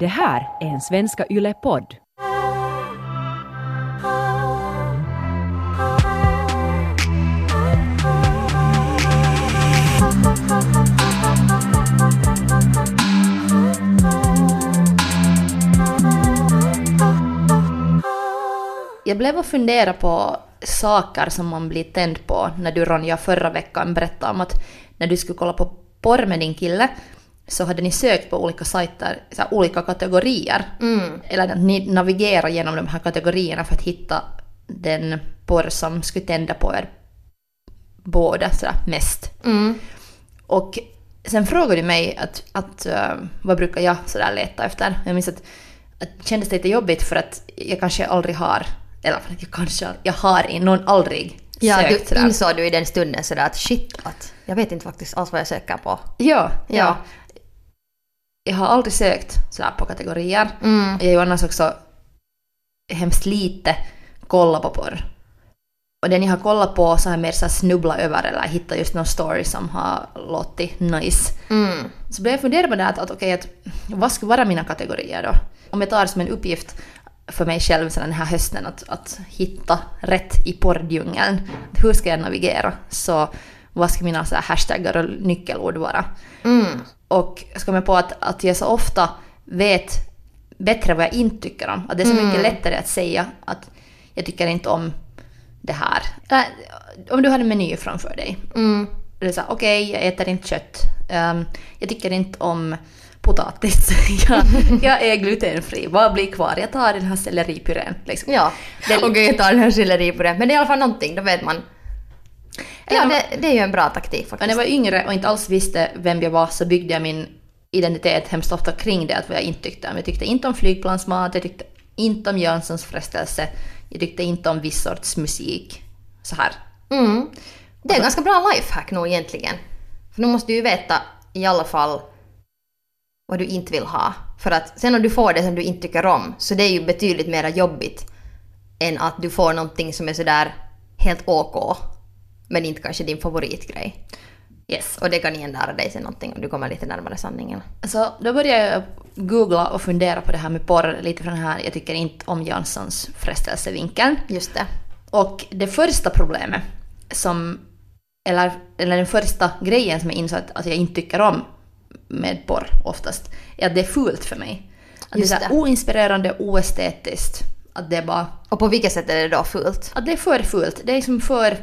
Det här är en Svenska Yle-podd. Jag blev och fundera på saker som man blir tänd på när du Ronja förra veckan berättade om att när du skulle kolla på porr med din kille så hade ni sökt på olika sajter, så här, olika kategorier. Eller att ni navigerar genom de här kategorierna för att hitta den porr som skulle tända på er båda sådär mest. Och sen frågade du mig att, att eh, vad brukar jag sådär leta efter? Jag minns att, att det kändes lite jobbigt för att jag kanske aldrig har, eller jag kanske, jag har någon aldrig Ja, sökt du sådär. insåg du i den stunden sådär att shit, att jag vet inte faktiskt alls vad jag söker på. Ja, ja. Ja. Jag har aldrig sökt sådär på kategorier. Mm. Jag har ju annars också hemskt lite kollat på porr. Och den jag har kollat på så har jag mer så snubblat över eller hittat just någon story som har låtit nice. Mm. Så började jag fundera på det att, att okej, att vad skulle vara mina kategorier då? Om jag tar som en uppgift för mig själv sen den här hösten att, att hitta rätt i porrdjungeln. Hur ska jag navigera? Så vad ska mina så här hashtaggar och nyckelord vara? Mm. Och jag kom jag på att, att jag så ofta vet bättre vad jag inte tycker om. Att det är så mycket lättare att säga att jag tycker inte om det här. Eller, om du har en meny framför dig. Mm. Det är så här, okej, jag äter inte kött. Ehm, jag tycker inte om potatis. jag, jag är glutenfri. Vad blir kvar? Jag tar den här selleripurén. Liksom. Ja, okej jag tar den här selleri på det. Men det är i alla fall någonting, då vet man. Ja, det, det är ju en bra taktik faktiskt. när jag var yngre och inte alls visste vem jag var så byggde jag min identitet hemskt ofta kring det, att vad jag inte tyckte om. Jag tyckte inte om flygplansmat, jag tyckte inte om Jönssons frestelse, jag tyckte inte om viss sorts musik. Så här. Mm. Det är en ganska bra lifehack nog egentligen. För nu måste du ju veta i alla fall vad du inte vill ha. För att sen om du får det som du inte tycker om, så det är ju betydligt mer jobbigt än att du får någonting som är sådär helt OK, men inte kanske din favoritgrej. Yes. Och det kan igen lära dig sen någonting om du kommer lite närmare sanningen. Så då började jag googla och fundera på det här med porr lite från den här, jag tycker inte om Jönssons frestelsevinkeln. Just det. Och det första problemet som, eller, eller den första grejen som jag insåg att, att jag inte tycker om med porr oftast, är att det är fult för mig. Att Just det är så här det. oinspirerande, oestetiskt. Att det är bara, Och på vilket sätt är det då fult? att det är för fult. Det är liksom för,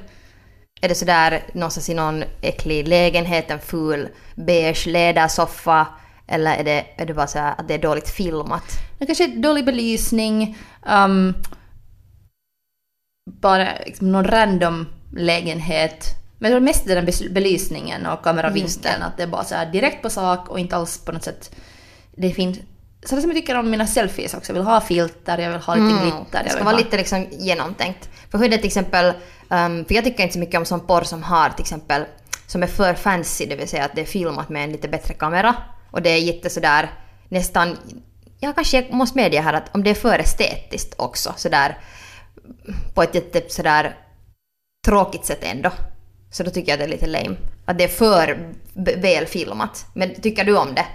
Är det sådär någonstans i någon äcklig lägenhet, en ful beige lädersoffa? Eller är det, är det bara så att det är dåligt filmat? det kanske är dålig belysning, um, bara liksom någon random lägenhet. Men det är mest den belysningen och kameravinkeln, det. att det är bara så direkt på sak och inte alls på något sätt... Det finns... Så det som jag tycker om mina selfies också, jag vill ha filter, jag vill ha lite glitter. Mm. Det jag ska vara ha... lite liksom genomtänkt. För hur är det till exempel, Um, för jag tycker inte så mycket om sån porr som har till exempel, som är för fancy, det vill säga att det är filmat med en lite bättre kamera. Och det är jätte sådär nästan, ja kanske jag måste medge här att om det är för estetiskt också sådär på ett jätte sådär tråkigt sätt ändå. Så då tycker jag att det är lite lame. Att det är för b- väl filmat. Men tycker du om det?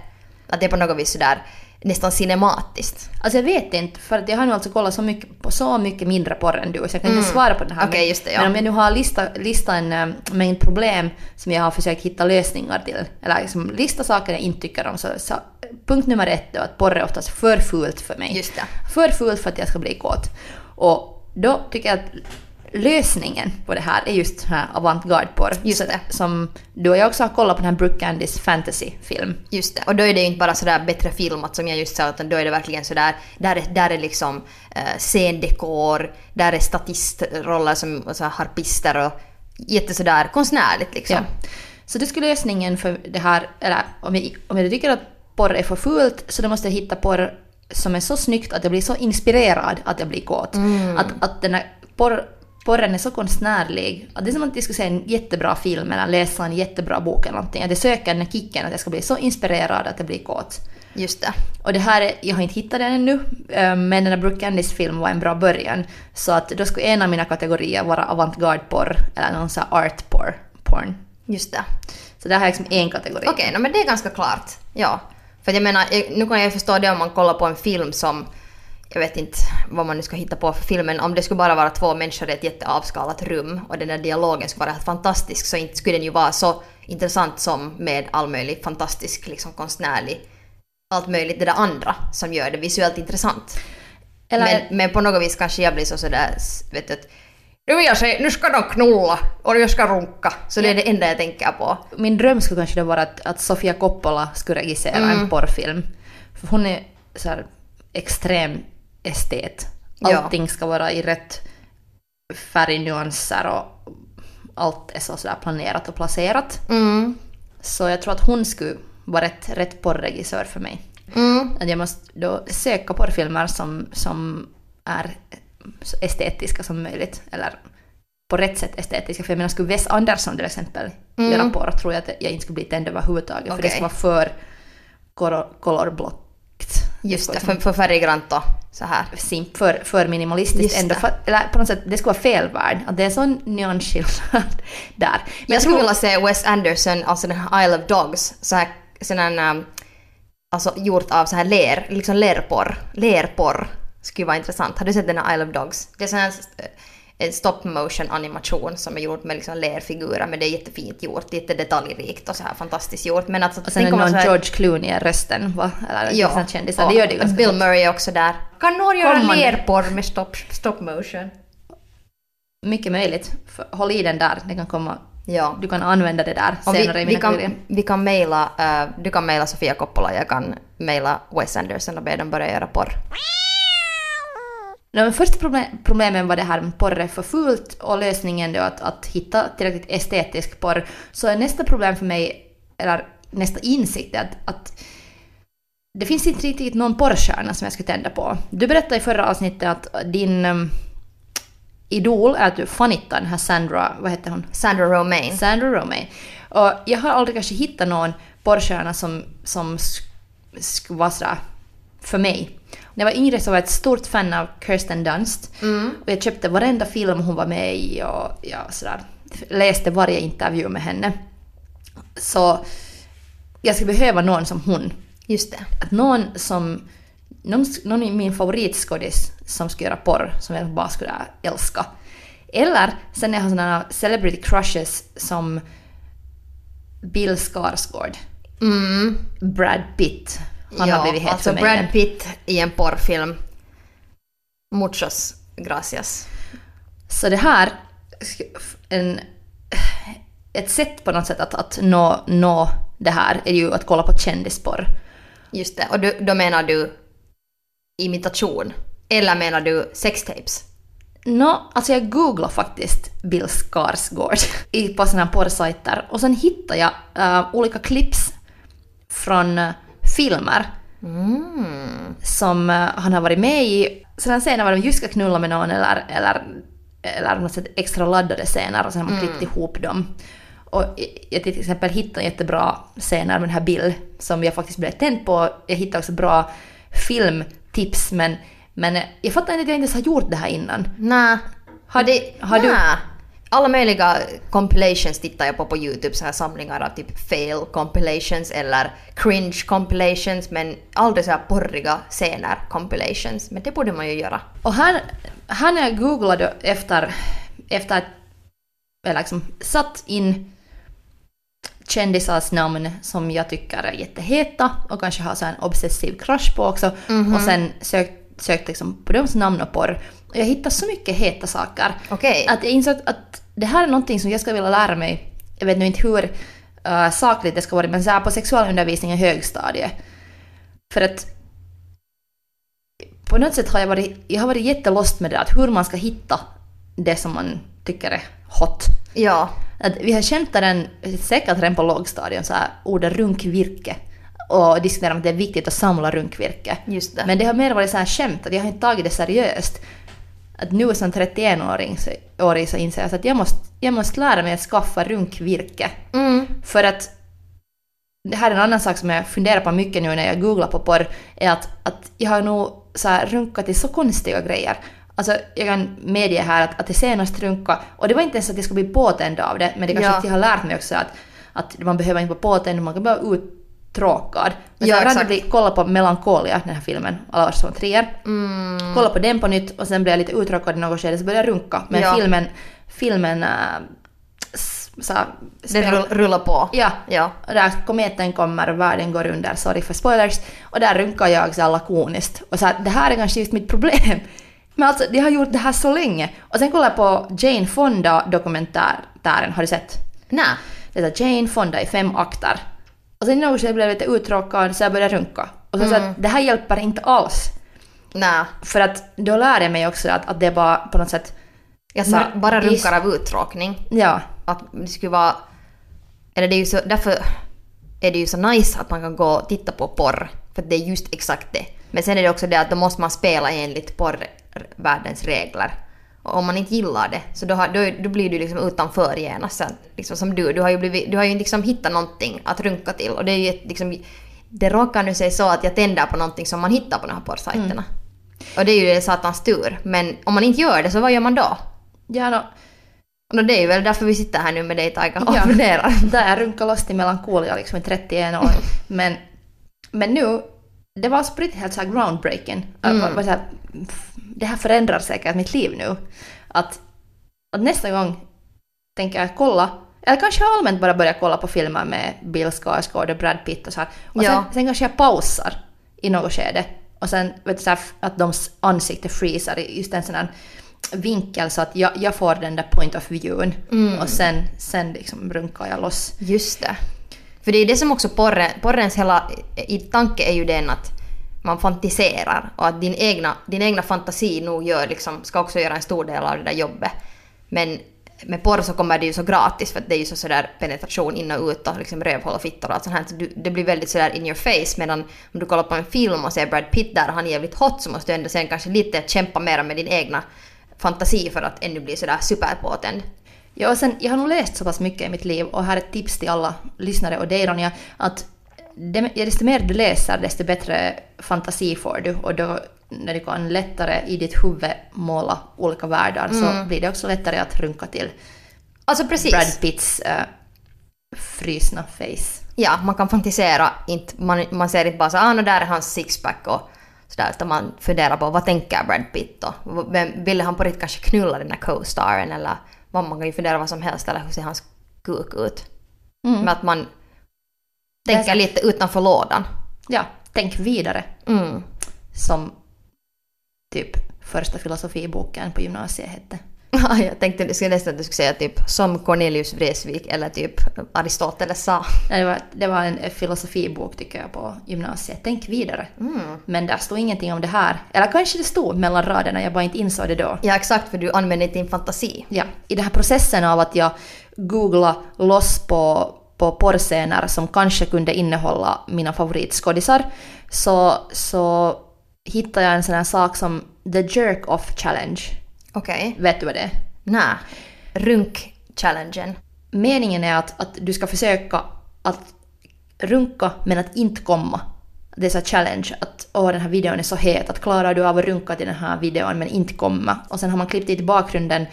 Att det är på något vis sådär nästan cinematiskt? Alltså jag vet inte, för jag har nu alltså kollat så mycket på så mycket mindre porr än du, så jag kan inte svara på den här. Mm. Okej, Men- just det, ja. Men om jag nu har lista, lista en eh, mängd problem som jag har försökt hitta lösningar till, eller liksom lista saker jag inte tycker om, så, så punkt nummer ett då, att porr är oftast för fult för mig. Just det. För fult för att jag ska bli kåt. Och då tycker jag att lösningen på det här är just den här avantgarde-porr. Just Så- det. Som du och jag också har kollat på den här Brooke Candys fantasy-film. Just det. Och då är det ju inte bara sådär bättre filmat som jag just sa, utan då är det verkligen sådär, där är, där är liksom eh, scendekor, där är statistroller som så här, harpister och jätte sådär konstnärligt liksom. Ja. Så det skulle lösningen för det här, eller om jag, om jag tycker att porr är för fult så då måste jag hitta porr som är så snyggt att jag blir så inspirerad att jag blir kåt. Mm. Att, att den här porr, porren är så konstnärlig. Att det är som att jag skulle se en jättebra film eller läsa en jättebra bok eller någonting. Att jag söker den här kicken att jag ska bli så inspirerad att jag blir kåt. Just det. Och det här, är- jag har inte hittat den ännu, eh, men den här Brooke Candys film var en bra början. Så att då skulle en av mina kategorier vara avantgarde-porr eller någon sån här art-porr. Porn. Just det. Så där har jag liksom en kategori. Okej, no, men det är ganska klart. Ja. För jag menar, jag- nu kan jag förstå det om man kollar på en film som, jag vet inte vad man nu ska hitta på för film, men om det skulle bara vara två människor i ett jätteavskalat rum och den där dialogen skulle vara helt fantastisk så inte skulle den ju vara så intressant som med all möjlig fantastisk, liksom konstnärlig, allt möjligt det där andra som gör det visuellt intressant. Eller, Men, men på något vis kanske jag blir så sådär, vet du, att nu vill jag säga, nu ska de knulla och jag ska runka. Så det är det enda jag tänker på. min dröm skulle kanske då vara att, att Sofia Coppola skulle regissera Mm. en porrfilm. För hon är så här extrem estet. Ja. Allting ska vara i rätt färgnyanser och allt är så sådär planerat och placerat. Mm. Så jag tror att hon skulle vara rätt, rätt porrregissör för mig. Mm. Att jag måste då söka porrfilmer som, som är så estetiska som möjligt. Eller på rätt sätt estetiska. För jag menar, skulle Wes Anderson till exempel Mm. göra porr tror jag att jag inte skulle bli tänd överhuvudtaget. För det skulle vara för colorblockt. Just det, skulle för, för färggrant och så här. simp, för, för minimalistiskt ändå. För, eller på något sätt, det skulle vara fel värld. Att det är en sån nyansskillnad där. Men Jag skulle vilja se Wes Anderson, alltså den här Isle of Dogs, så här, sån här, um, alltså gjort av så här ler, liksom lerporr. Lerporr skulle vara intressant. Har du sett den här Isle of Dogs? Det är sån här eh, en stop motion animation som är gjord med liksom lerfigurer men det är jättefint gjort, jättedetaljrikt och så här fantastiskt gjort. Men alltså, Och sen är någon här- George Clooney i rösten, va? Eller Ja, kändisar. Det gör det ganska Bill. Murray är också där. Kan någon göra lerporr med stop, stop motion? Mycket möjligt. Håll i den där, det kan komma. Ja. Du kan använda det där senare vi, i vi, mina kan, teorier. vi kan mejla, eh, du kan mejla Sofia Coppola, jag kan mejla Wes Anderson och be dem börja göra porr. No, men första problem, problemen var det här med porr är för fult och lösningen då att, att hitta tillräckligt estetisk porr. Så nästa problem för mig, eller nästa insikt är att, att det finns inte riktigt någon porrstjärna som jag skulle tända på. Du berättade i förra avsnittet att din um, idol är att du fanittar den här Sandra, vad heter hon? Sandra Romaine. Sandra Romaine. Och jag har aldrig kanske hittat någon porrstjärna som, som sk- skulle vara sådär för mig. När jag var yngre så var jag ett stort fan av Kirsten Dunst. Och jag köpte varenda film hon var med i och jag sådär, läste varje intervju med henne. Så jag skulle behöva någon som hon. Just det. Att någon som... Någon, någon i min favoritskådis som skulle göra porr som jag bara skulle älska. Eller sen jag har sådana celebrity crushes som Bill Skarsgård, Mm. Brad Pitt. Han har blivit het alltså för mig. Brad Pitt i en porrfilm. Muchos gracias. Så det här, en, ett sätt på något sätt att, att nå, nå det här är ju att kolla på kändisporr. Just det. Och du, då menar du imitation? Eller menar du sextapes? Nå, alltså jag googlade faktiskt Bill Skarsgård på sådana här porrsajter och sen hittade jag eh, olika clips från filmer Mm. som eh, han har varit med i. Sådana scener var de just ska knulla med någon eller, eller, eller något sätt extra laddade scener och sen har man klippt ihop dem. Och jag till exempel hittade jättebra scener med den här Bill som jag faktiskt blev tänd på. Jag hittade också bra filmtips men, men jag fattar inte att jag inte ens har gjort det här innan. Nej. Har, det, har du... Alla möjliga compilations tittar jag på på YouTube, så här samlingar av typ fail compilations eller cringe compilations, men aldrig så här porriga scener compilations. Men det borde man ju göra. Och här, här när jag googlade efter, efter att jag liksom satt in kändisars namn som jag tycker är jätteheta och kanske har så en obsessiv crush på också och sen sökt, sökt liksom på deras namn och porr. Och jag hittade så mycket heta saker Okej. att jag insåg att det här är någonting som jag skulle vilja lära mig. Jag vet nu inte hur uh, sakligt det ska vara men så här på sexualundervisning i högstadiet. För att på något sätt har jag varit, jag har varit jättelost med det att hur man ska hitta det som man tycker är hot. Ja. Att vi har skämtat den, säkert redan på lågstadion, så här ordet runkvirke. Och diskuterat om att det är viktigt att samla runkvirke. Just det. Men det har mer varit så här skämt, att jag har inte tagit det seriöst. Att nu som 31-åring så, så inser jag att jag måste, jag måste lära mig att skaffa runkvirke. Mm. För att det här är en annan sak som jag funderar på mycket nu när jag googlar på porr, är att, att jag har nog så här runkat till så konstiga grejer. Alltså jag kan medge här att, att det senast runka, och det var inte ens att jag skulle bli påtänd av det, men det kanske Ja. att jag har lärt mig också att, att man behöver inte vara påtänd, man kan bara ut, uttråkad. Men Ja, sen exakt. bli kolla på Melancholia, den här filmen, alla Lars von Trier. Mm. Kolla på den på nytt och sen blev jag lite uttråkad i något skede så började jag runka. Men Ja. filmen, filmen äh, så, spel- rull, rullar på. Ja, Ja. och där kometen kommer och världen går under, sorry för spoilers. Och där runkar jag så här lakoniskt. Och så här, det här är kanske just mitt problem. Men alltså, de har gjort det här så länge. Och sen kollar jag på Jane Fonda-dokumentären, har du sett? Nej. Det är Jane Fonda i fem akter. Och sen något skede blev jag lite uttråkad så jag började runka. Och så, så att det här hjälper inte alls. Nej. För att då lär jag mig också att, att det är bara på något sätt... Jag Så bara, runkar av uttråkning. Ja. Att det skulle vara... Eller det är ju så, därför är det ju så nice att man kan gå och titta på porr. För att det är just exakt det. Men sen är det också det att då måste man spela enligt porrvärldens regler. Om man inte gillar det så då, har, då, då blir du liksom utanför genast. Liksom som du, du har ju, blivit, du har ju liksom hittat någonting att runka till. Och det är ju ett, liksom, det råkar nu sig så att jag tänder på någonting som man hittar på de här porrsajterna. Och det är ju det satans tur. Men om man inte gör det så vad gör man då? Ja, no, Och det är ju väl därför vi sitter här nu med dig Taika och Ja. funderar. där jag runkar loss till melankolia liksom i 31 år. Men, men nu, det var på riktigt helt så här groundbreaking. Mm. Mm. Var så här, det här förändrar säkert mitt liv nu. Att, att nästa gång tänker jag kolla, eller kanske allmänt bara börja kolla på filmer med Bill Skarsgård och Brad Pitt och så här. Och Ja. sen, sen kanske jag pausar i något skede. Och sen vet du, så här, att de ansikte freezar i just en sån här vinkel så att jag, jag får den där point of viewen. Mm. Och sen, sen liksom runkar jag loss. Just det. För det är det som också porren, porrens hela i tanke är ju den att man fantiserar och att din egna, din egna fantasi nog gör liksom, ska också göra en stor del av det där jobbet. Men med porr så kommer det ju så gratis för att det är ju så sådär penetration in och ut och liksom rövhål och fittor och allt sånt här. Så du, det blir väldigt sådär in your face medan om du kollar på en film och ser Brad Pitt där och han är jävligt hot så måste du ändå sen kanske lite kämpa mer med din egna fantasi för att ännu bli sådär superpåtänd. Ja, och sen, jag har nog läst så pass mycket i mitt liv och här är ett tips till alla lyssnare och dig Ronja, att desto mer du läser desto bättre fantasi får du och då när du kan lättare i ditt huvud måla olika världar så blir det också lättare att runka till Alltså precis. Brad Pitts äh, frysna face. Ja, man kan fantisera. Inte, man, man ser inte bara så ah, no, där är hans sixpack och sådär, utan man funderar på vad tänker Brad Pitt och vem, ville han på riktigt kanske knulla den där co-staren eller vad man kan ju fundera vad som helst eller hur ser hans kuk ut. Mm. Men att man Sant. lite utanför lådan. Ja, tänk vidare Mm. som typ första filosofiboken på gymnasiet hette. Ja, jag tänkte jag skulle nästan att du skulle säga typ som Cornelius Vreeswijk eller typ Aristoteles sa. Det var, det var en filosofibok tycker jag på gymnasiet. Tänk vidare. Men där stod ingenting om det här. Eller kanske det stod mellan raderna, jag bara inte insåg det då. Ja, exakt för du använder din fantasi. Ja, I den här processen av att jag googlade loss på, på porrscener som kanske kunde innehålla mina favoritskådisar så, så hittade jag en sån här sak som The Jerk Off Challenge. Okej. Vet du vad det är? Nä. Runk-challengen. Meningen är att, att du ska försöka att runka men att inte komma. Det är så challenge att åh den här videon är så het att klarar du av att runka till den här videon men inte komma. Och sen har man klippt dit i bakgrunden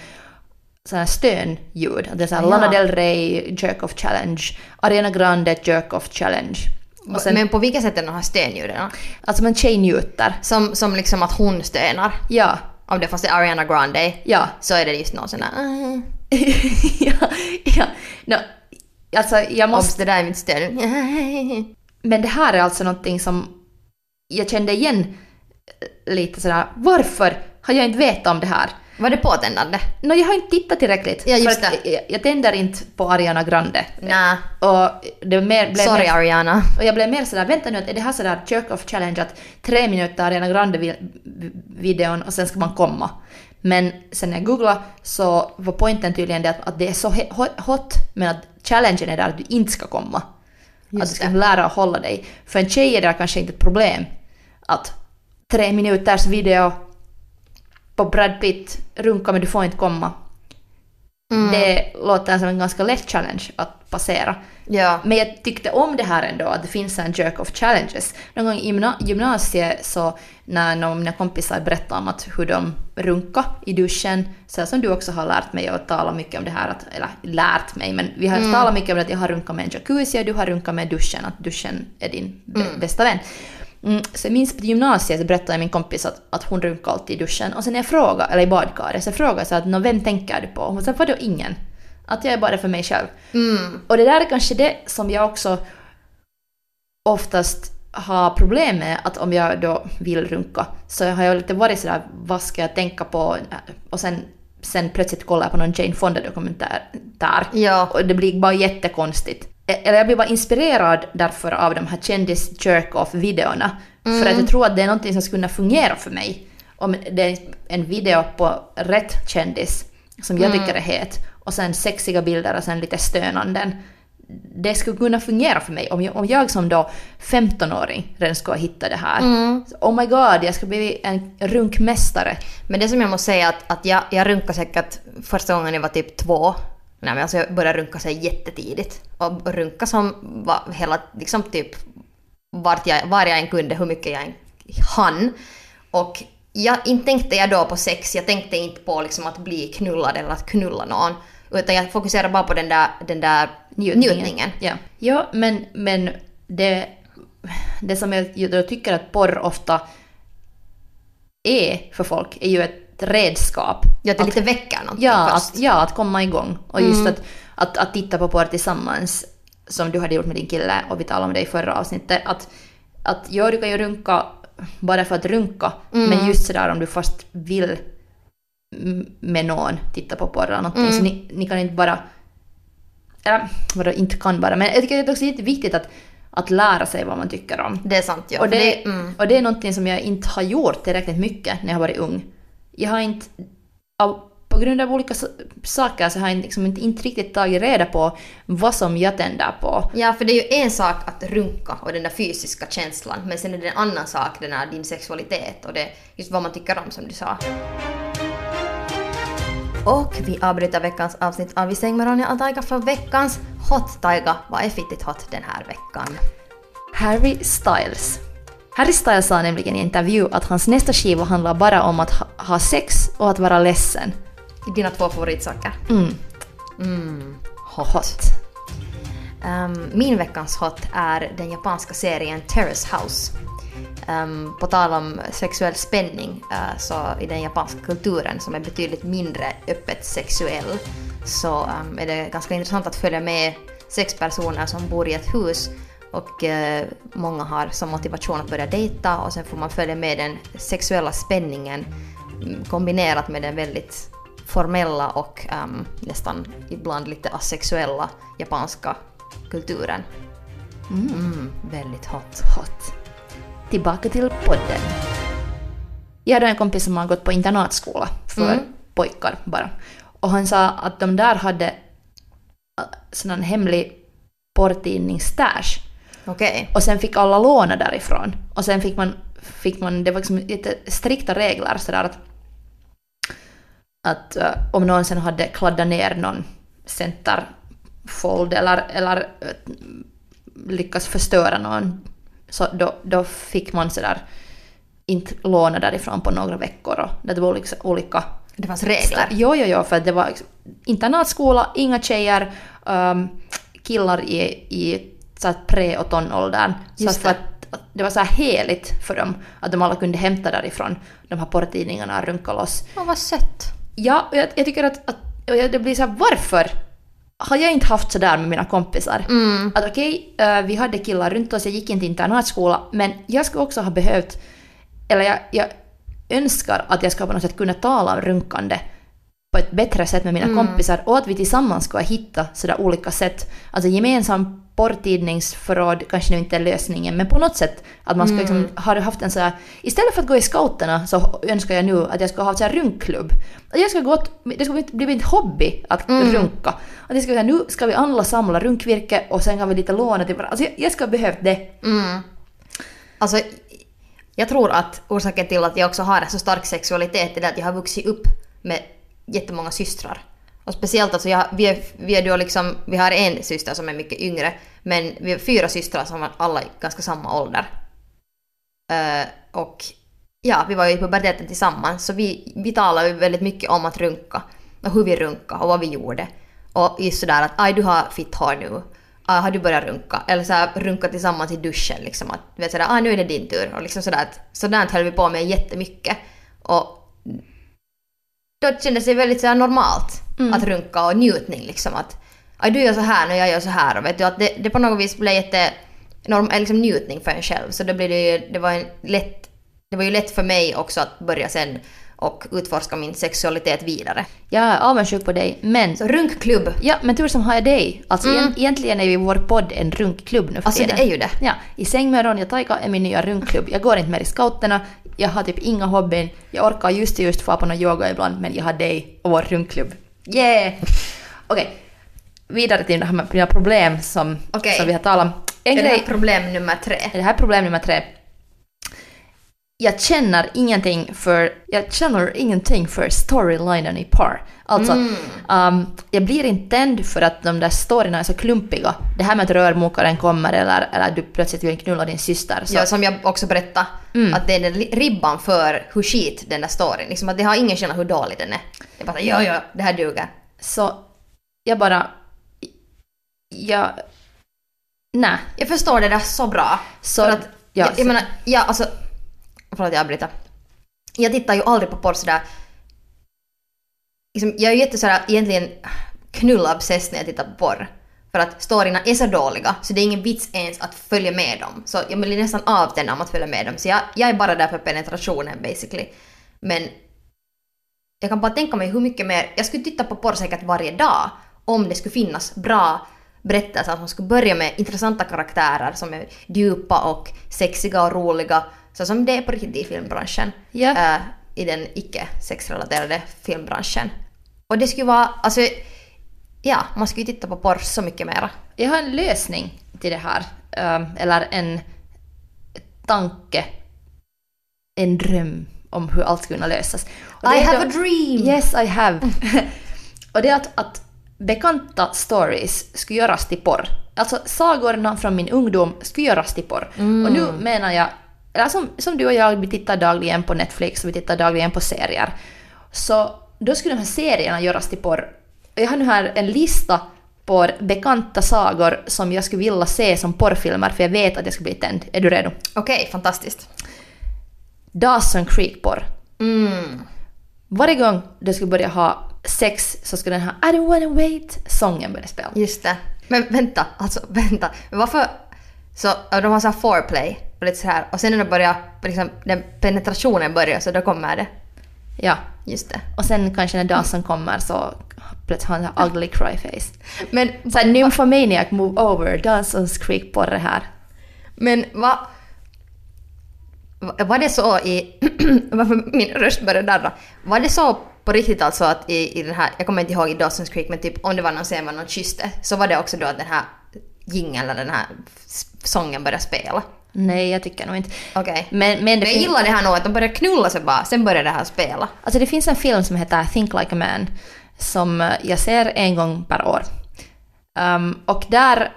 här stönljud. Det är så här Ja. Lana Del Rey Jerk Off Challenge, Ariana Grande Jerk Off Challenge. Sen, Men på vilket sätt är de här stönljuden? Alltså en tjej njuter. Som, som liksom att hon stönar. Ja, Om det fast är Ariana Grande ja. så är det just någon sån där... Uh, ja, ja. No, alltså jag måste... Obs, det där är mitt stön. Men det här är alltså någonting som jag kände igen eh, lite sådär, varför har jag inte vetat om det här? Var det påtändande? Nå, jag har inte tittat tillräckligt. Ja, just för att. Jag, jag tänder inte på Ariana Grande. Nä. Och det mer, blev Sorry mer, Ariana. och jag blev mer sådär, vänta nu, är det här sådär jerk off challenge att tre minuter Ariana Grande-videon och sen ska man komma. Men sen när jag googlade så var poängen tydligen det att, att det är så hot men att challengen är där att du inte ska komma. att du ska det. lära att hålla dig. För en tjej är det kanske inte ett problem att tre minuters video på Brad Pitt, runka men du får inte komma. Mm. Det låter som en ganska lätt challenge att passera. Ja. Men jag tyckte om det här ändå, att det finns en jerk of challenges. Någon gång i gymna- gymnasiet så när någon av mina kompisar berättade om att hur de runka i duschen, så som du också har lärt mig och talat mycket om det här, att, eller lärt mig, men vi har Mm. talat mycket om att jag har runkat med en jacuzzi och du har runkat med duschen, att duschen är din b- bästa vän. Mm, så jag minns på gymnasiet så berättade min kompis att, att hon runkar alltid i duschen och sen när jag frågade, eller i badkaret, så jag frågade så att "Nå, vem tänker du på? Och hon sa vadå ingen? Att jag är bara för mig själv. Mm. Och det där är kanske det som jag också oftast har problem med, att om jag då vill runka så har jag lite varit sådär, vad ska jag tänka på? Och sen, sen plötsligt kollar jag på någon Jane Fonda-dokumentär där. Ja. Och det blir bara jättekonstigt. E- Eller jag blir bara inspirerad därför av de här kändis jerk off videorna För att jag tror att det är någonting som skulle kunna fungera för mig. Om det är en video på rätt kändis som jag tycker är het och sen sexiga bilder och sen lite stönanden. Det skulle kunna fungera för mig om jag, om jag som då 15-åring redan skulle hitta det här. Så, Oh my god, jag ska bli en runkmästare. Men det som jag måste säga att, att jag, jag runkade säkert första gången jag var typ två. Nej men alltså jag började runka sig jättetidigt. Och runka som var hela, liksom typ vart jag, var jag än kunde, hur mycket jag än hann. Och jag, inte tänkte jag då på sex, jag tänkte inte på liksom att bli knullad eller att knulla någon. Utan jag fokuserade bara på den där, den där njutningen. Ja, ja men, men det, det som jag då tycker att porr ofta är för folk är ju ett redskap. Ja, att det lite väcker någonting Ja, först. att, ja, att komma igång. Och just att, att, att titta på porr tillsammans, som du hade gjort med din kille och vi talade om det i förra avsnittet, att, att ja, du kan ju runka bara för att runka, men just sådär om du fast vill med någon titta på porr eller någonting, så ni, ni kan inte bara... Eller vadå, inte kan bara, men jag tycker att det också är jätteviktigt att, att lära sig vad man tycker om. Det är sant ja. Och För det, mm. och det är någonting som jag inte har gjort tillräckligt mycket när jag har varit ung. Jag har inte, av, på grund av olika saker så har jag liksom inte, inte riktigt tagit reda på vad som jag tänder på. Ja, för det är ju en sak att runka och den där fysiska känslan, men sen är det en annan sak, den här din sexualitet och det just vad man tycker om som du sa. Och vi avbryter veckans avsnitt av Vi säng med Ronja och Taika för veckans Hot Taika. Vad är fittigt hot den här veckan? Harry Styles. Harry Styles sa nämligen i en intervju att hans nästa skiva handlar bara om att ha, ha sex och att vara ledsen. Dina två favoritsaker? Mm. Mm, Hot. Ehm, min veckans hot är den japanska serien Terrace House. Ehm, på tal om sexuell spänning eh, så i den japanska kulturen som är betydligt mindre öppet sexuell så ehm, är det ganska intressant att följa med sex personer som bor i ett hus och eh, många har som motivation att börja dejta och sen får man följa med den sexuella spänningen mm, kombinerat med den väldigt formella och ehm, nästan ibland lite asexuella japanska kulturen. Mm, väldigt hot. Hot. Tillbaka till podden. Jag hade en kompis som har gått på internatskola för Mm. pojkar bara. Och han sa att de där hade äh, sån hemlig porrtidningsstash. Okej. Och sen fick alla låna därifrån. Och sen fick man, fick man det var liksom lite strikta regler sådär att, att äh, om någon sen hade kladdat ner någon centerfold eller, eller äh, lyckas förstöra någon så då, då fick man sådär inte låna därifrån på några veckor och det var liksom olika Det fanns regler. Jo, jo, jo, för det var internatskola, inga tjejer, um, killar i, i så att pre och tonåldern. Så att att, att det var så här heligt för dem att de alla kunde hämta därifrån de här porrtidningarna och runka loss. Åh, vad sött. Ja, och jag, jag tycker att, att det blir så här, varför har jag inte haft sådär med mina kompisar? Mm. Att okej, eh, vi hade killar runt oss, jag gick inte internatskola, men jag skulle också ha behövt, eller jag, jag önskar att jag ska på något sätt kunna tala om runkande på ett bättre sätt med mina Mm. kompisar och att vi tillsammans ska hitta sådär olika sätt. Alltså gemensam porrtidningsförråd kanske nu inte är lösningen, men på något sätt att man ska Mm. liksom, har haft en sådär, istället för att gå i scouterna så önskar jag nu att jag ska ha en här runkklubb. Att jag ska gått, det ska bli min hobby att Mm. runka. Att jag ska nu ska vi alla samla runkvirke och sen kan vi lite låna till varandra. Alltså jag, jag ska behövt det. Mm. Alltså, jag tror att orsaken till att jag också har en så stark sexualitet är att jag har vuxit upp med jättemånga systrar. Och speciellt alltså, jag, vi, är, vi är då liksom, vi har en syster som är mycket yngre, men vi är fyra systrar som var alla i ganska samma ålder. Uh, och ja, vi var ju i puberteten tillsammans, så vi, vi talade ju väldigt mycket om att runka. Och hur vi runkade och vad vi gjorde. Och just sådär att aj du har fitt hår nu. Aj, har du börjat runka? Eller såhär runka tillsammans i duschen liksom. Att vet sådär, aj nu är det din tur. Och liksom sådär att sådant höll vi på med jättemycket. Och då kändes det väldigt såhär normalt att runka och njutning liksom. Att aj du gör så här när jag gör så här. Och vet du att det, det på något vis blev jätte norm, liksom njutning för en själv. Så då blev det det var en lätt, det var ju lätt för mig också att börja sen och utforska min sexualitet vidare. Jag är avundsjuk på dig, men... Så runkklubb. Ja, men tur som har jag dig. Alltså Mm. egent- egentligen är ju vår podd en runkklubb nu för Alltså det är ju det. Ja, i säng med Ronja Taika är min nya runkklubb. Jag går inte mer i scouterna, jag har typ inga hobbyn, jag orkar just just få på någon yoga ibland, men jag har dig och vår runkklubb. Yeah! Okej, vidare till det här med mina problem som, Okej. som vi har talat om. En Är det här problem nummer tre? det här är problem nummer tre. Jag känner ingenting för, jag känner ingenting för storylinen i par. Alltså, um, jag blir inte tänd för att de där storyna är så klumpiga. Det här med att rörmokaren kommer eller, eller du plötsligt vill knulla din syster. Så, Ja, som jag också berättade, att det är den ribban för hur skit den där storyn. Liksom att det har ingen skillnad hur dålig den är. Det är bara ja, ja, det här duger. så jag bara... Jag... Nej. Jag förstår det där så bra. Så, För att, ja, jag, jag så- menar, ja alltså... Förlåt jag avbryter. Jag tittar ju aldrig på porr sådär... Liksom, jag är ju jätte sådär egentligen knullobsess när jag tittar på porr. För att storyna är så dåliga så det är ingen vits ens att följa med dem. Så jag blir nästan avtänd om att följa med dem. Så jag, jag är bara där för penetrationen basically. Men jag kan bara tänka mig hur mycket mer... Jag skulle titta på porr säkert varje dag om det skulle finnas bra berättelser som skulle börja med intressanta karaktärer som är djupa och sexiga och roliga. Så som det är på riktigt i filmbranschen. Ja. Äh, I den icke sexrelaterade filmbranschen. Och det skulle vara... Alltså, ja, man skulle ju titta på porr så mycket mera. Jag har en lösning till det här. Um, eller en tanke. En dröm om hur allt skulle kunna lösas. I have då- a dream! Yes, I have. och det är att, att bekanta stories skulle göras till porr. Alltså sagorna från min ungdom skulle göras till porr. Och nu menar jag, eller som, som du och jag, vi tittar dagligen på Netflix och vi tittar dagligen på serier. Så då skulle de här serierna göras till porr. Jag har nu här en lista på bekanta sagor som jag skulle vilja se som porrfilmer för jag vet att jag ska bli tänd. Är du redo? Okej, fantastiskt. Dawson Creek-porr. Mm. Varje gång du skulle börja ha sex så skulle den här I don't wanna wait-sången börja spela. Just det. Men vänta, alltså vänta. Men varför... Så de har så här foreplay och lite så här och sen när det börjar, liksom, den penetrationen börjar så då kommer det. Ja. Just det. Och sen kanske när Dawson kommer så plötsligt har han en ugly cry face. Men, Så här, nymphomaniac move over, Dawson's Creek-porr här. men vad... va- Var det så i... varför min röst började darra. Var det så på riktigt alltså att i, i den här, jag kommer inte ihåg i Dawson's Creek men typ om det var någon scen var någon kysste så var det också då att den här jingeln eller den här sången började spela. Nej, jag tycker nog inte. Okej. Men, men det, jag gillar det här nog att de börjar knulla sig bara, sen börjar det här spela. alltså det finns en film som heter Think Like a Man som eh, jag ser en gång per år. Um, och där,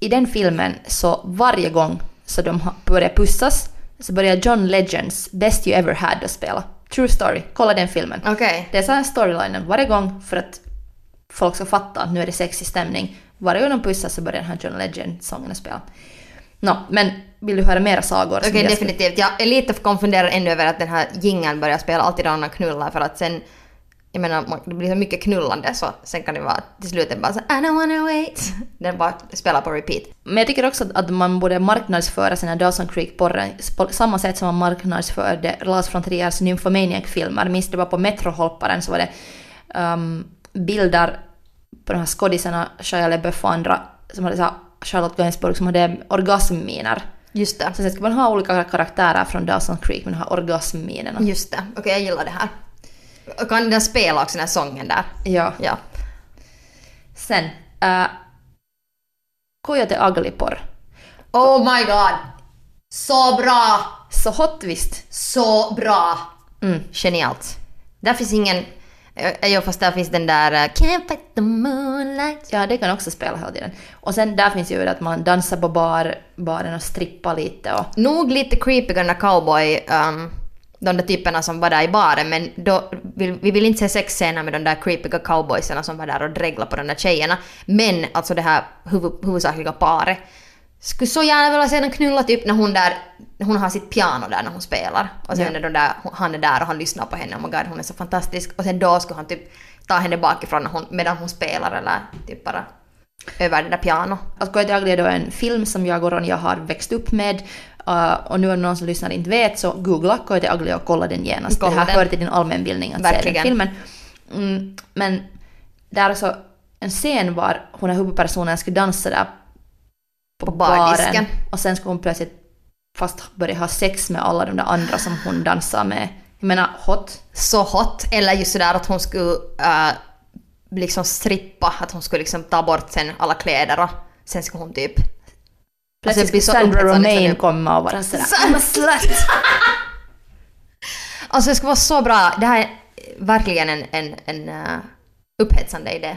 i den filmen, så varje gång så de börjar pussas så börjar John Legends Best You Ever Had att spela. True story. Kolla den filmen. Okej. Det är så här storylinen varje gång för att folk ska fatta att nu är det sexig stämning. Varje gång de pussas så börjar den här John Legend-sången att spela. Nå, men vill du höra mera sagor? Okej, jag skulle- definitivt. Jag är lite konfunderad ännu över att den här jingeln börjar spela alltid när man knullar för att sen jag menar, det blir så mycket knullande så sen kan det vara till slut bara så I don't wanna wait. Den bara spelar på repeat. Men jag tycker också att- man borde marknadsföra sina Dawson Creek-porren på samma sätt som man marknadsförde Lars von Triers Nymphomaniac-filmer. Minns det var på Metroholparen så var det um, bilder på de här skådisarna, Shia LaBeouf och andra, som hade så här, Charlotte Gainsbourg som hade orgasmminer. Just det. Så sen ska man ha olika karaktärer från Dawson Creek med de här orgasmminerna. Just det. Okej, jag gillar det här. Och Kan den spela också den här sången där? Ja. Ja. Sen, uh, Coyote Ugly-porr. Oh my god! Så bra! Så hot visst. Så bra! Mm. Genialt. Där finns ingen... Eh, jo, fast där finns den där eh, Can't fight the moonlight. Ja, det kan också spela hela tiden. Och sen där finns ju det att man dansar på bar, baren och strippar lite och... Nog lite creepy den där cowboy, um, de där typerna som var där i baren, men då, vi, vi vill inte se sexscener med de där creepiga cowboysarna som var där och dreglade på de där tjejerna. Men alltså det här huvud, huvudsakliga paret. Skulle så gärna vilja se dem knulla typ när hon där, hon har sitt piano där när hon spelar. Och sen Ja. när där, han är där och han lyssnar på henne, oh my god hon är så fantastisk. Och sen då skulle han typ ta henne bakifrån när hon, medan hon spelar eller typ bara över det där piano. Att Gå till Ugly är då en film som jag och Ronja har växt upp med. Uh, och nu det någon som lyssnar inte vet så googla till Ugly och kolla den genast. Kolla det här den. hör till din allmänbildning att se Verkligen. den filmen. Mm, men det är alltså en scen var hon är huvudpersonen skulle dansa där på, På bardisken. Och sen skulle hon plötsligt fast börja ha sex med alla de där andra som hon dansar med. Jag menar hot. så hot. Eller just sådär att hon skulle äh, liksom strippa, att hon skulle liksom ta bort sen alla kläder och sen skulle hon typ... Plötsligt skulle Sandra Romain komma och vara sådär I'm a slut! Alltså det skulle vara så bra. Det här är verkligen en, en, en uh, upphetsande idé.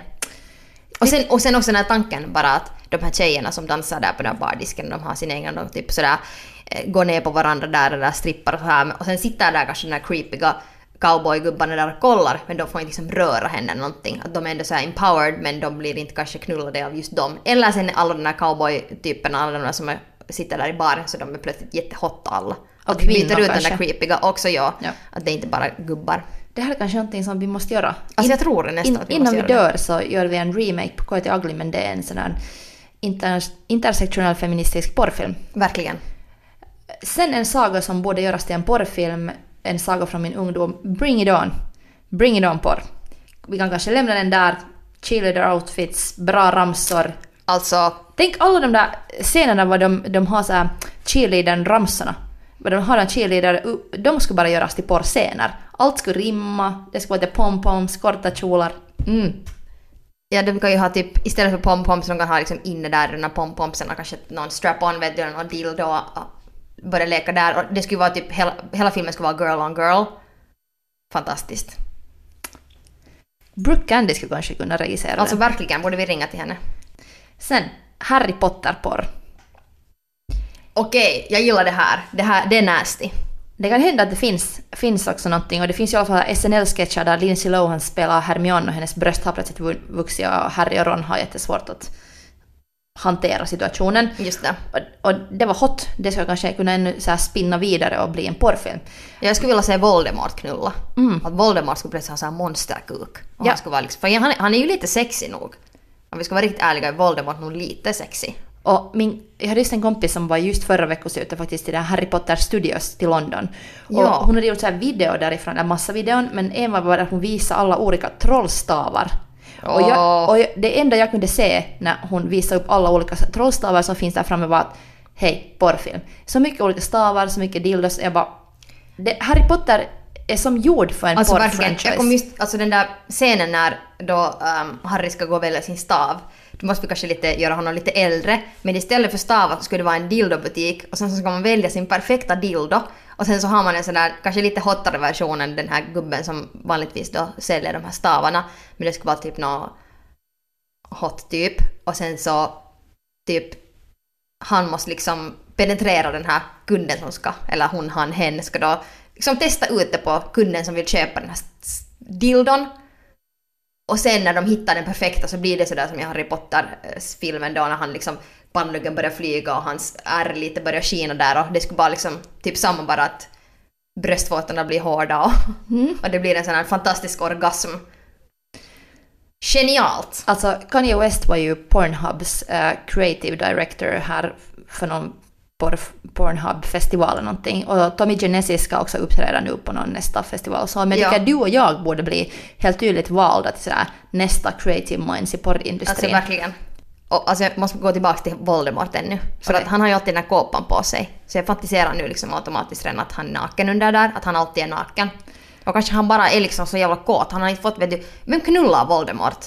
Och sen, och sen också den här tanken bara att de här tjejerna som dansar där på den här bardisken, de har sin egen, de typ sådär eh, går ner på varandra där eller strippar och så här. Och sen sitter där kanske den här creepiga cowboygubbarna där och kollar men de får inte liksom röra henne någonting. Att de är ändå så här empowered men de blir inte kanske knullade av just dem. Eller sen alla de här cowboy-typerna, alla de där som är, sitter där i baren så de är plötsligt jättehotta alla. Och Att vi byter ut den där creepiga också ja. Ja. Att det är inte bara gubbar. Det här är kanske någonting som vi måste göra. Alltså jag tror nästan In, att vi innan vi göra det. dör så gör vi en remake på Quite Ugly men det är en sån här inter, intersektionell feministisk porrfilm. Verkligen. Sen en saga som borde göras till en porrfilm, en saga från min ungdom, Bring It On. Bring It On porr. Vi kan kanske lämna den där, cheerleader outfits, bra ramsor. Alltså, Tänk alla de där scenerna var de, de har så här cheerleadern-ramsorna. De har en cheerleader, de skulle bara göras till porrscener. Allt skulle rimma, det skulle vara lite pompoms, korta kjolar. Mm. ja de kan ju ha typ, istället för pompoms, de kan ha liksom inne där den här pompompsen och kanske någon strap-on vet du, någon dildo och börja leka där. Och det skulle vara typ, hela, hela filmen skulle vara girl on girl. Fantastiskt. Brooke Candy skulle kanske kunna regissera Alltså verkligen, borde vi ringa till henne. Sen, Harry Potter-porr. Okej, jag gillar det här. Det här, det är nasty. Det kan hända att det finns, finns också någonting och det finns i alla fall SNL-sketcher där Lindsay Lohan spelar Hermione och hennes bröst har plötsligt vu- vuxit och Harry och Ron har jättesvårt att hantera situationen. Just det. Och, och det var hot, det ska kanske kunna ännu så spinna vidare och bli en porrfilm. Jag skulle vilja se Voldemort knulla. Mm. Att Voldemort skulle plötsligt ha så här monsterkuk. Och Ja. han skulle vara liksom, för han, är- han är ju lite sexig nog. Om vi ska vara riktigt ärliga är Voldemort nog lite sexig. Och min, jag hade just en kompis som var just förra veckoslutet faktiskt till den Harry Potter Studios till London. Och Ja. hon hade gjort så här video därifrån, en massa videon, men en var att hon visade alla olika trollstavar. Och, jag, och jag, det enda jag kunde se när hon visade upp alla olika trollstavar som finns där framme var att hej, porrfilm. Så mycket olika stavar, så mycket dildos. Jag bara... Det, Harry Potter är som gjord för en Alltså porrfranchise. jag kom just, alltså den där scenen när då um, Harry ska gå och välja sin stav. Då måste vi kanske lite, göra honom lite äldre. Men istället för stavar så skulle det vara en dildobutik och sen så ska man välja sin perfekta dildo. Och sen så har man en sån där, kanske lite hottare version än den här gubben som vanligtvis då säljer de här stavarna. Men det skulle vara typ någon hot typ. Och sen så typ han måste liksom penetrera den här kunden som ska, eller hon, han, hen ska då liksom testa ut det på kunden som vill köpa den här dildon. Och sen när de hittar den perfekta så blir det sådär som i Harry Potter-filmen då när han liksom pannluggen börjar flyga och hans ärr lite börjar skina där och det skulle bara liksom typ samma bara att bröstvårtorna blir hårda och, och det blir en sån här fantastisk orgasm. Genialt! Alltså Kanye West var ju Pornhubs eh, creative director här för någon Pornhub-festival eller någonting. Och Tommy Genesis ska också uppträda nu på någon nästa festival. Så men Ja. tycker du och jag borde bli helt tydligt valda till sådär nästa creative minds i Alltså porrindustrin. verkligen. Och, alltså jag måste gå tillbaka till Voldemort ännu. För Okej. att han har ju alltid den här kåpan på sig. Så jag fantiserar nu liksom automatiskt redan att han är naken under där, att han alltid är naken. Och kanske han bara är liksom så jävla kåt. Han har inte fått, vet du, vem knullar Voldemort?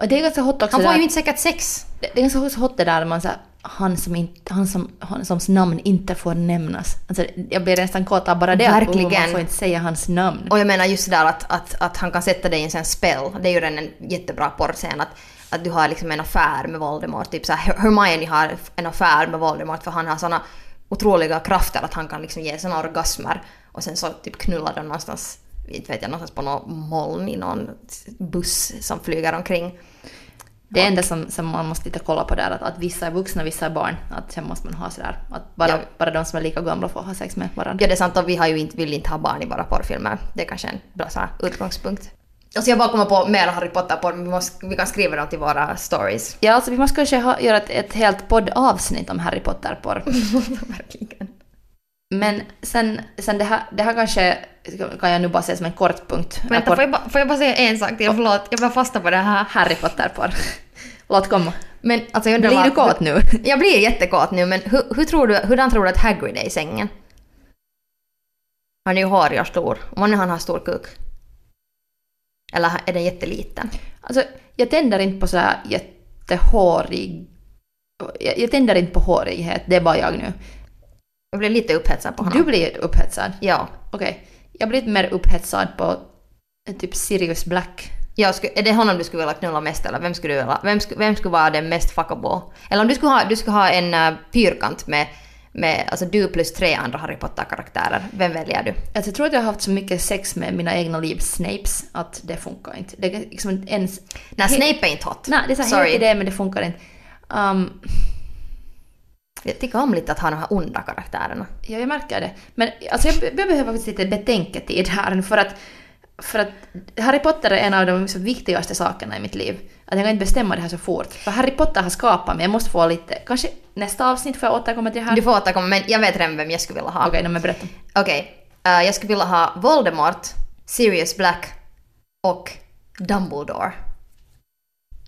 och det är ganska hot också Han får ju inte säkert sex. det det är ganska hot det där man så här, han som, inte, han som, han som namn inte får nämnas. Alltså, jag blir nästan kåt av bara det. att, Verkligen. Man får inte säga hans namn. Och jag menar just det där att, att, att han kan sätta dig i en sån spell. Det är ju redan en jättebra porrscen. Att, att du har liksom en affär med Voldemort. Typ så här, Hermione har en affär med Voldemort för han har såna otroliga krafter att han kan liksom ge såna orgasmer. Och sen så typ knullar de någonstans, inte vet jag, någonstans på någon moln i någon buss som flyger omkring. Det enda som, som man måste lite kolla på där att, att vissa är vuxna, vissa är barn. Att sen måste man ha sådär att bara, Ja. bara de som är lika gamla får ha sex med varandra. Ja det är sant och vi har ju inte, vill inte ha barn i våra porrfilmer. Det är kanske en bra så här, utgångspunkt. Alltså jag bara kommer på mer Harry Potter-porr vi, måste, vi kan skriva dem till våra stories. Ja, alltså vi måste kanske ha, göra ett, ett helt poddavsnitt om Harry Potter-porr. Verkligen. Men sen, sen det, här, det här kanske kan jag nu bara säga som en kort punkt. Vänta, Kort- får jag, bara, får jag bara säga en sak till? Förlåt, jag bara fasta på det här. Harry Potter-porr. Låt komma. Men alltså jag undrar Blir du kåt nu? Jag blir jättekåt nu men hur, hur tror du, hurdan tror du att Hagrid är i sängen? Han är ju hårig och stor. Om nu han har stor kuk. Eller är den jätteliten? Alltså, jag tänder inte på så här jättehårig... Jag, jag tänder inte på hårighet, det är bara jag nu. Jag blir lite upphetsad på honom. Du blir upphetsad. Ja. Okej. Jag blir lite mer upphetsad på typ Sirius Black. Jag skulle, är det honom du skulle vilja knulla mest eller vem skulle du vilja, vem, skulle, vem skulle vara den mest fuckable? Eller om du skulle ha, du skulle ha en uh, fyrkant med, med alltså du plus tre andra Harry Potter-karaktärer, vem väljer du? Alltså, jag tror att jag har haft så mycket sex med mina egna livs Snapes att det funkar inte. Det är liksom inte ens... Nej, Snape är inte hot. Nej, det är så här Sorry. idé men det funkar inte. Um, Jag tycker om lite att ha de här onda karaktärerna. Ja, jag märker det. Men alltså, jag, jag behöver faktiskt lite betänketid här för att, för att Harry Potter är en av de så viktigaste sakerna i mitt liv. Att jag kan inte bestämma det här så fort. För Harry Potter har skapat mig. Jag måste få lite... Kanske nästa avsnitt får jag återkomma till det här. Du får återkomma men jag vet redan vem jag skulle vilja ha. Okej, okay, men berätta. Okej, eh, jag skulle vilja ha Voldemort, Sirius Black och Dumbledore.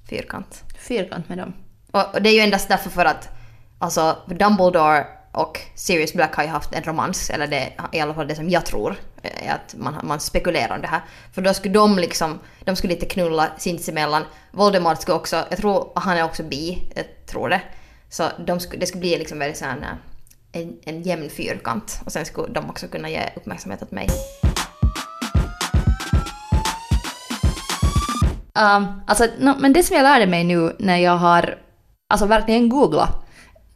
Fyrkant. Fyrkant med dem. Och, och det är ju endast därför för att alltså Dumbledore och Sirius Black har ju haft en romans, eller det i alla fall det som jag tror är att man, man spekulerar om det här. För då skulle de liksom, de skulle lite knulla sinsemellan. Voldemort skulle också, jag tror han är också bi, jag tror det. Så de skulle, det skulle bli liksom väldigt sån eh, en, en jämn fyrkant. Och sen skulle de också kunna ge uppmärksamhet åt mig. Um, alltså, no, men det som jag lärde mig nu när jag har alltså verkligen googlat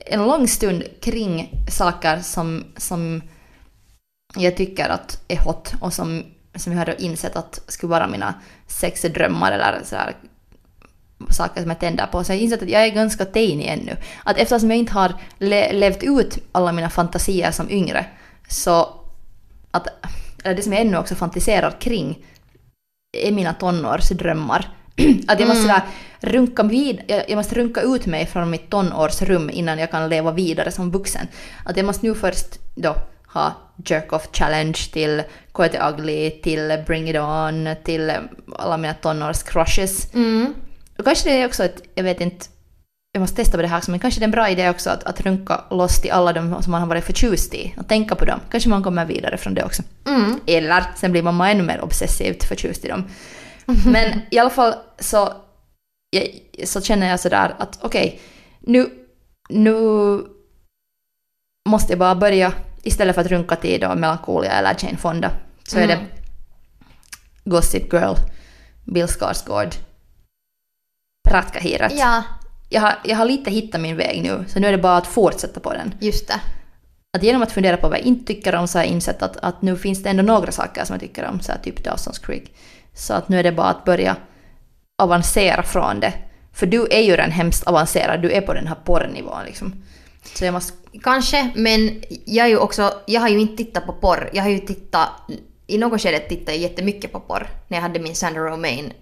en lång stund kring saker som, som jag tycker att är hot och som, som jag har insett att skulle vara mina sexdrömmar eller sådär saker som jag tänder på. Så jag har insett att jag är ganska teiny ännu. Att eftersom jag inte har le- levt ut alla mina fantasier som yngre så att eller det som jag ännu också fantiserar kring är mina tonårsdrömmar. Att jag måste sådär runka, vid, jag jag måste runka ut mig från mitt tonårsrum innan jag kan leva vidare som vuxen. Att jag måste nu först då ha jerk off challenge till Quite Ugly, till Bring It On, till alla mina tonårscrushes. Mm. Och kanske det är också ett, jag vet inte, jag måste testa på det här också, men kanske det är en bra idé också att, att runka loss till alla de som man har varit förtjust i och tänka på dem. Kanske man kommer vidare från det också. Mm. Eller sen blir man ännu mer obsessivt förtjust i dem. Men i alla fall så, jag, så känner jag sådär att okej, nu, nu måste jag bara börja, istället för att runka till då Melancholia eller Jane Fonda, så är Mm. det Gossip Girl, Bill Skarsgård, Pratkahiret. Ja, Jag, har, jag har lite hittat min väg nu, så nu är det bara att fortsätta på den. just det. Att genom att fundera på vad jag inte tycker om så har jag insett att, att nu finns det ändå några saker som jag tycker om, så här typ Dawson's Creek. Så att nu är det bara att börja avancera från det. För du är ju redan hemskt avancerad, du är på den här porrnivån liksom. Så jag måste... Kanske, men jag är ju också, jag har ju inte tittat på porr. Jag har ju tittat, i något skede tittade jag jättemycket på porr. När jag hade min Sandra Romain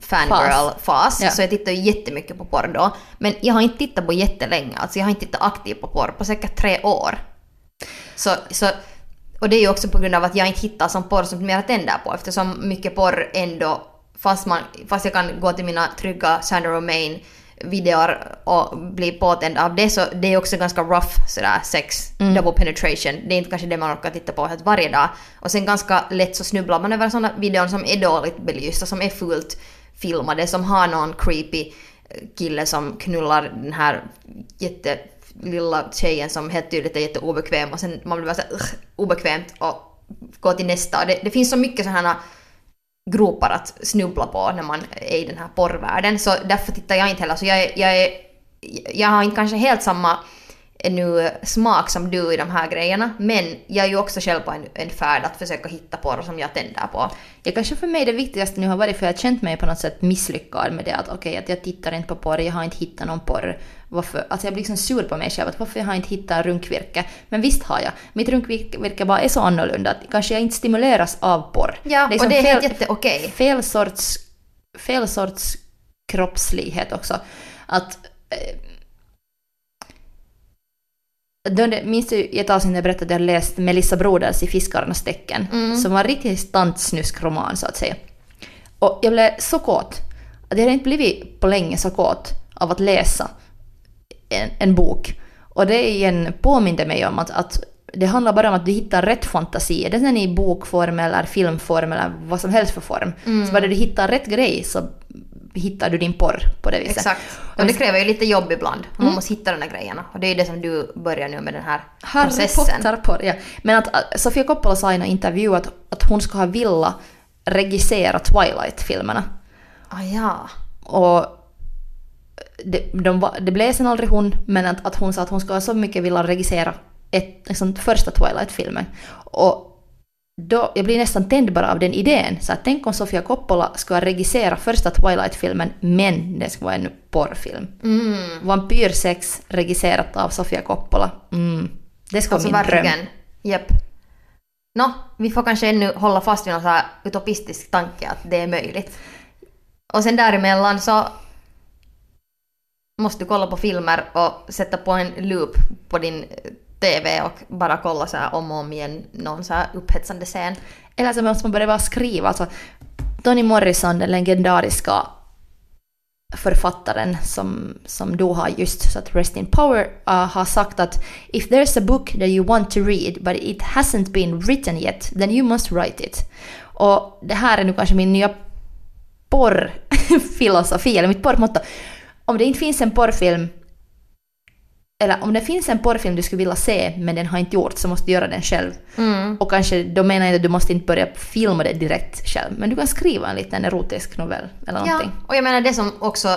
fangirl-fas. Ja. Så jag tittade ju jättemycket på porr då. Men jag har inte tittat på jättelänge. Alltså jag har inte tittat aktivt på porr på säkert tre år. Så, så, och det är ju också på grund av att jag inte hittar som porr som jag tänder på. Eftersom mycket porr ändå, fast, man, fast jag kan gå till mina trygga Sandra Romain videor och bli påtänd av det så det är också ganska rough sådär sex, double penetration. Det är inte kanske det man orkar titta på helt varje dag. Och sen ganska lätt så snubblar man över sådana videor som är dåligt belysta, som är fullt filmade, som har någon creepy kille som knullar den här lilla tjejen som helt tydligt är jätteobekväm och sen man blir bara så obekvämt och går till nästa. Och det, det finns så mycket sådana gropar att snubbla på när man är i den här porrvärlden. Så därför tittar jag inte heller. Så jag, är- jag, är, jag har inte kanske helt samma nu smak som du i de här grejerna. Men jag är ju också själv på en, en färd att försöka hitta porr som jag tänder på. Ja, kanske för mig det viktigaste nu har varit för jag har känt mig på något sätt misslyckad med det att okej, att jag tittar inte på porr, jag har inte hittat någon porr. Varför? Alltså jag blir liksom sur på mig själv att varför jag har inte hittat runkvirke. Men visst har jag. Mitt runkvirke bara är så annorlunda att kanske jag inte stimuleras av porr. Ja, liksom och det är helt fel- jätteokej. fel sorts, fel sorts kroppslighet också. Att... Eh, det- minns du i ett avsnitt när jag berättade att jag läst Melissa Broders i Fiskarnas tecken, som var en riktig stantsnuskroman så att säga. Och jag blev så kåt. Att jag hade inte blivit på länge så kåt av att läsa en, en bok. Och det igen påminde mig om att, att det handlar bara om att du hittar rätt fantasi. Det är i bokform eller filmform eller vad som helst för form. Så bara du hittar rätt grej så hittar du din porr på det viset. Exakt. Och det kräver ju lite jobb ibland. Man måste hitta de där grejerna. Och det är det som du börjar nu med den här Harry processen. Potter-porr, ja. Men att äh, Sofia Coppola sa i en intervju att, att hon ska ha vilja regissera Twilight-filmerna. Ah, ja. Och det, de, det blev sen aldrig hon, men att, att hon sa att hon ska så mycket vilja regissera ett, liksom, första Twilight-filmen. Och då, jag blir nästan tänd bara av den idén. Så att tänk om Sofia Coppola ska regissera första Twilight-filmen, men det ska vara en porrfilm. Mm. Vampyrsex regisserat av Sofia Coppola. Mm. Det ska Alltså vara min dröm. Japp. Nå, vi får kanske ännu hålla fast vid någon så här utopistisk tanke att det är möjligt. Och sen däremellan så måste du kolla på filmer och sätta på en loop på din eh, TV och bara kolla så här om och om igen någon så här upphetsande scen. Eller så måste man börja bara skriva. Alltså, Toni Morrison, den legendariska författaren som, som då har just så att Rest in Power uh, har sagt att if there's a book that you want to read but it hasn't been written yet then you must write it. Och det här är nu kanske min nya porrfilosofi, eller mitt porrmotto. Om det inte finns en porrfilm eller om det finns en porrfilm du skulle vilja se men den har inte gjorts så måste du göra den själv. Och kanske, då menar jag att du måste inte börja filma det direkt själv, men du kan skriva en liten erotisk novell eller Ja, någonting. och jag menar det som också eh,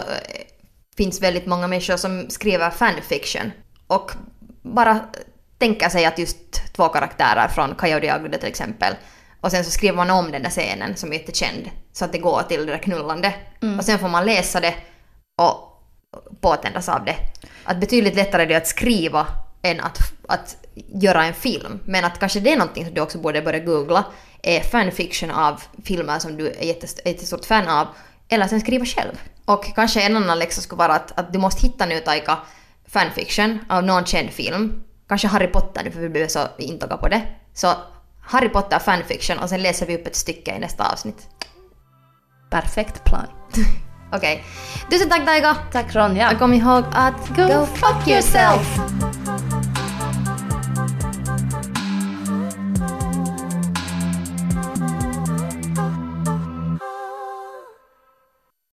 finns väldigt många människor som skriver fanfiction och bara tänker sig att just två karaktärer från Coyote Ugly till exempel och sen så skriver man om den där scenen som är jättekänd så att det går till det där knullande och sen får man läsa det och påtändas av det. Att betydligt lättare är det att skriva än att, att göra en film. Men att kanske det är någonting som du också borde börja googla är fanfiction av filmer som du är jättest- jättestort fan av eller sen skriva själv. Och kanske en annan läxa skulle vara att, att du måste hitta nu Taika fanfiction av någon känd film. Kanske Harry Potter nu för vi blev så intaga på det. Så Harry Potter fanfiction och sen läser vi upp ett stycke i nästa avsnitt. Perfekt plan. Okej. Tusen tack Taika! Tack Ronja. Och kom ihåg att Go fuck yourself.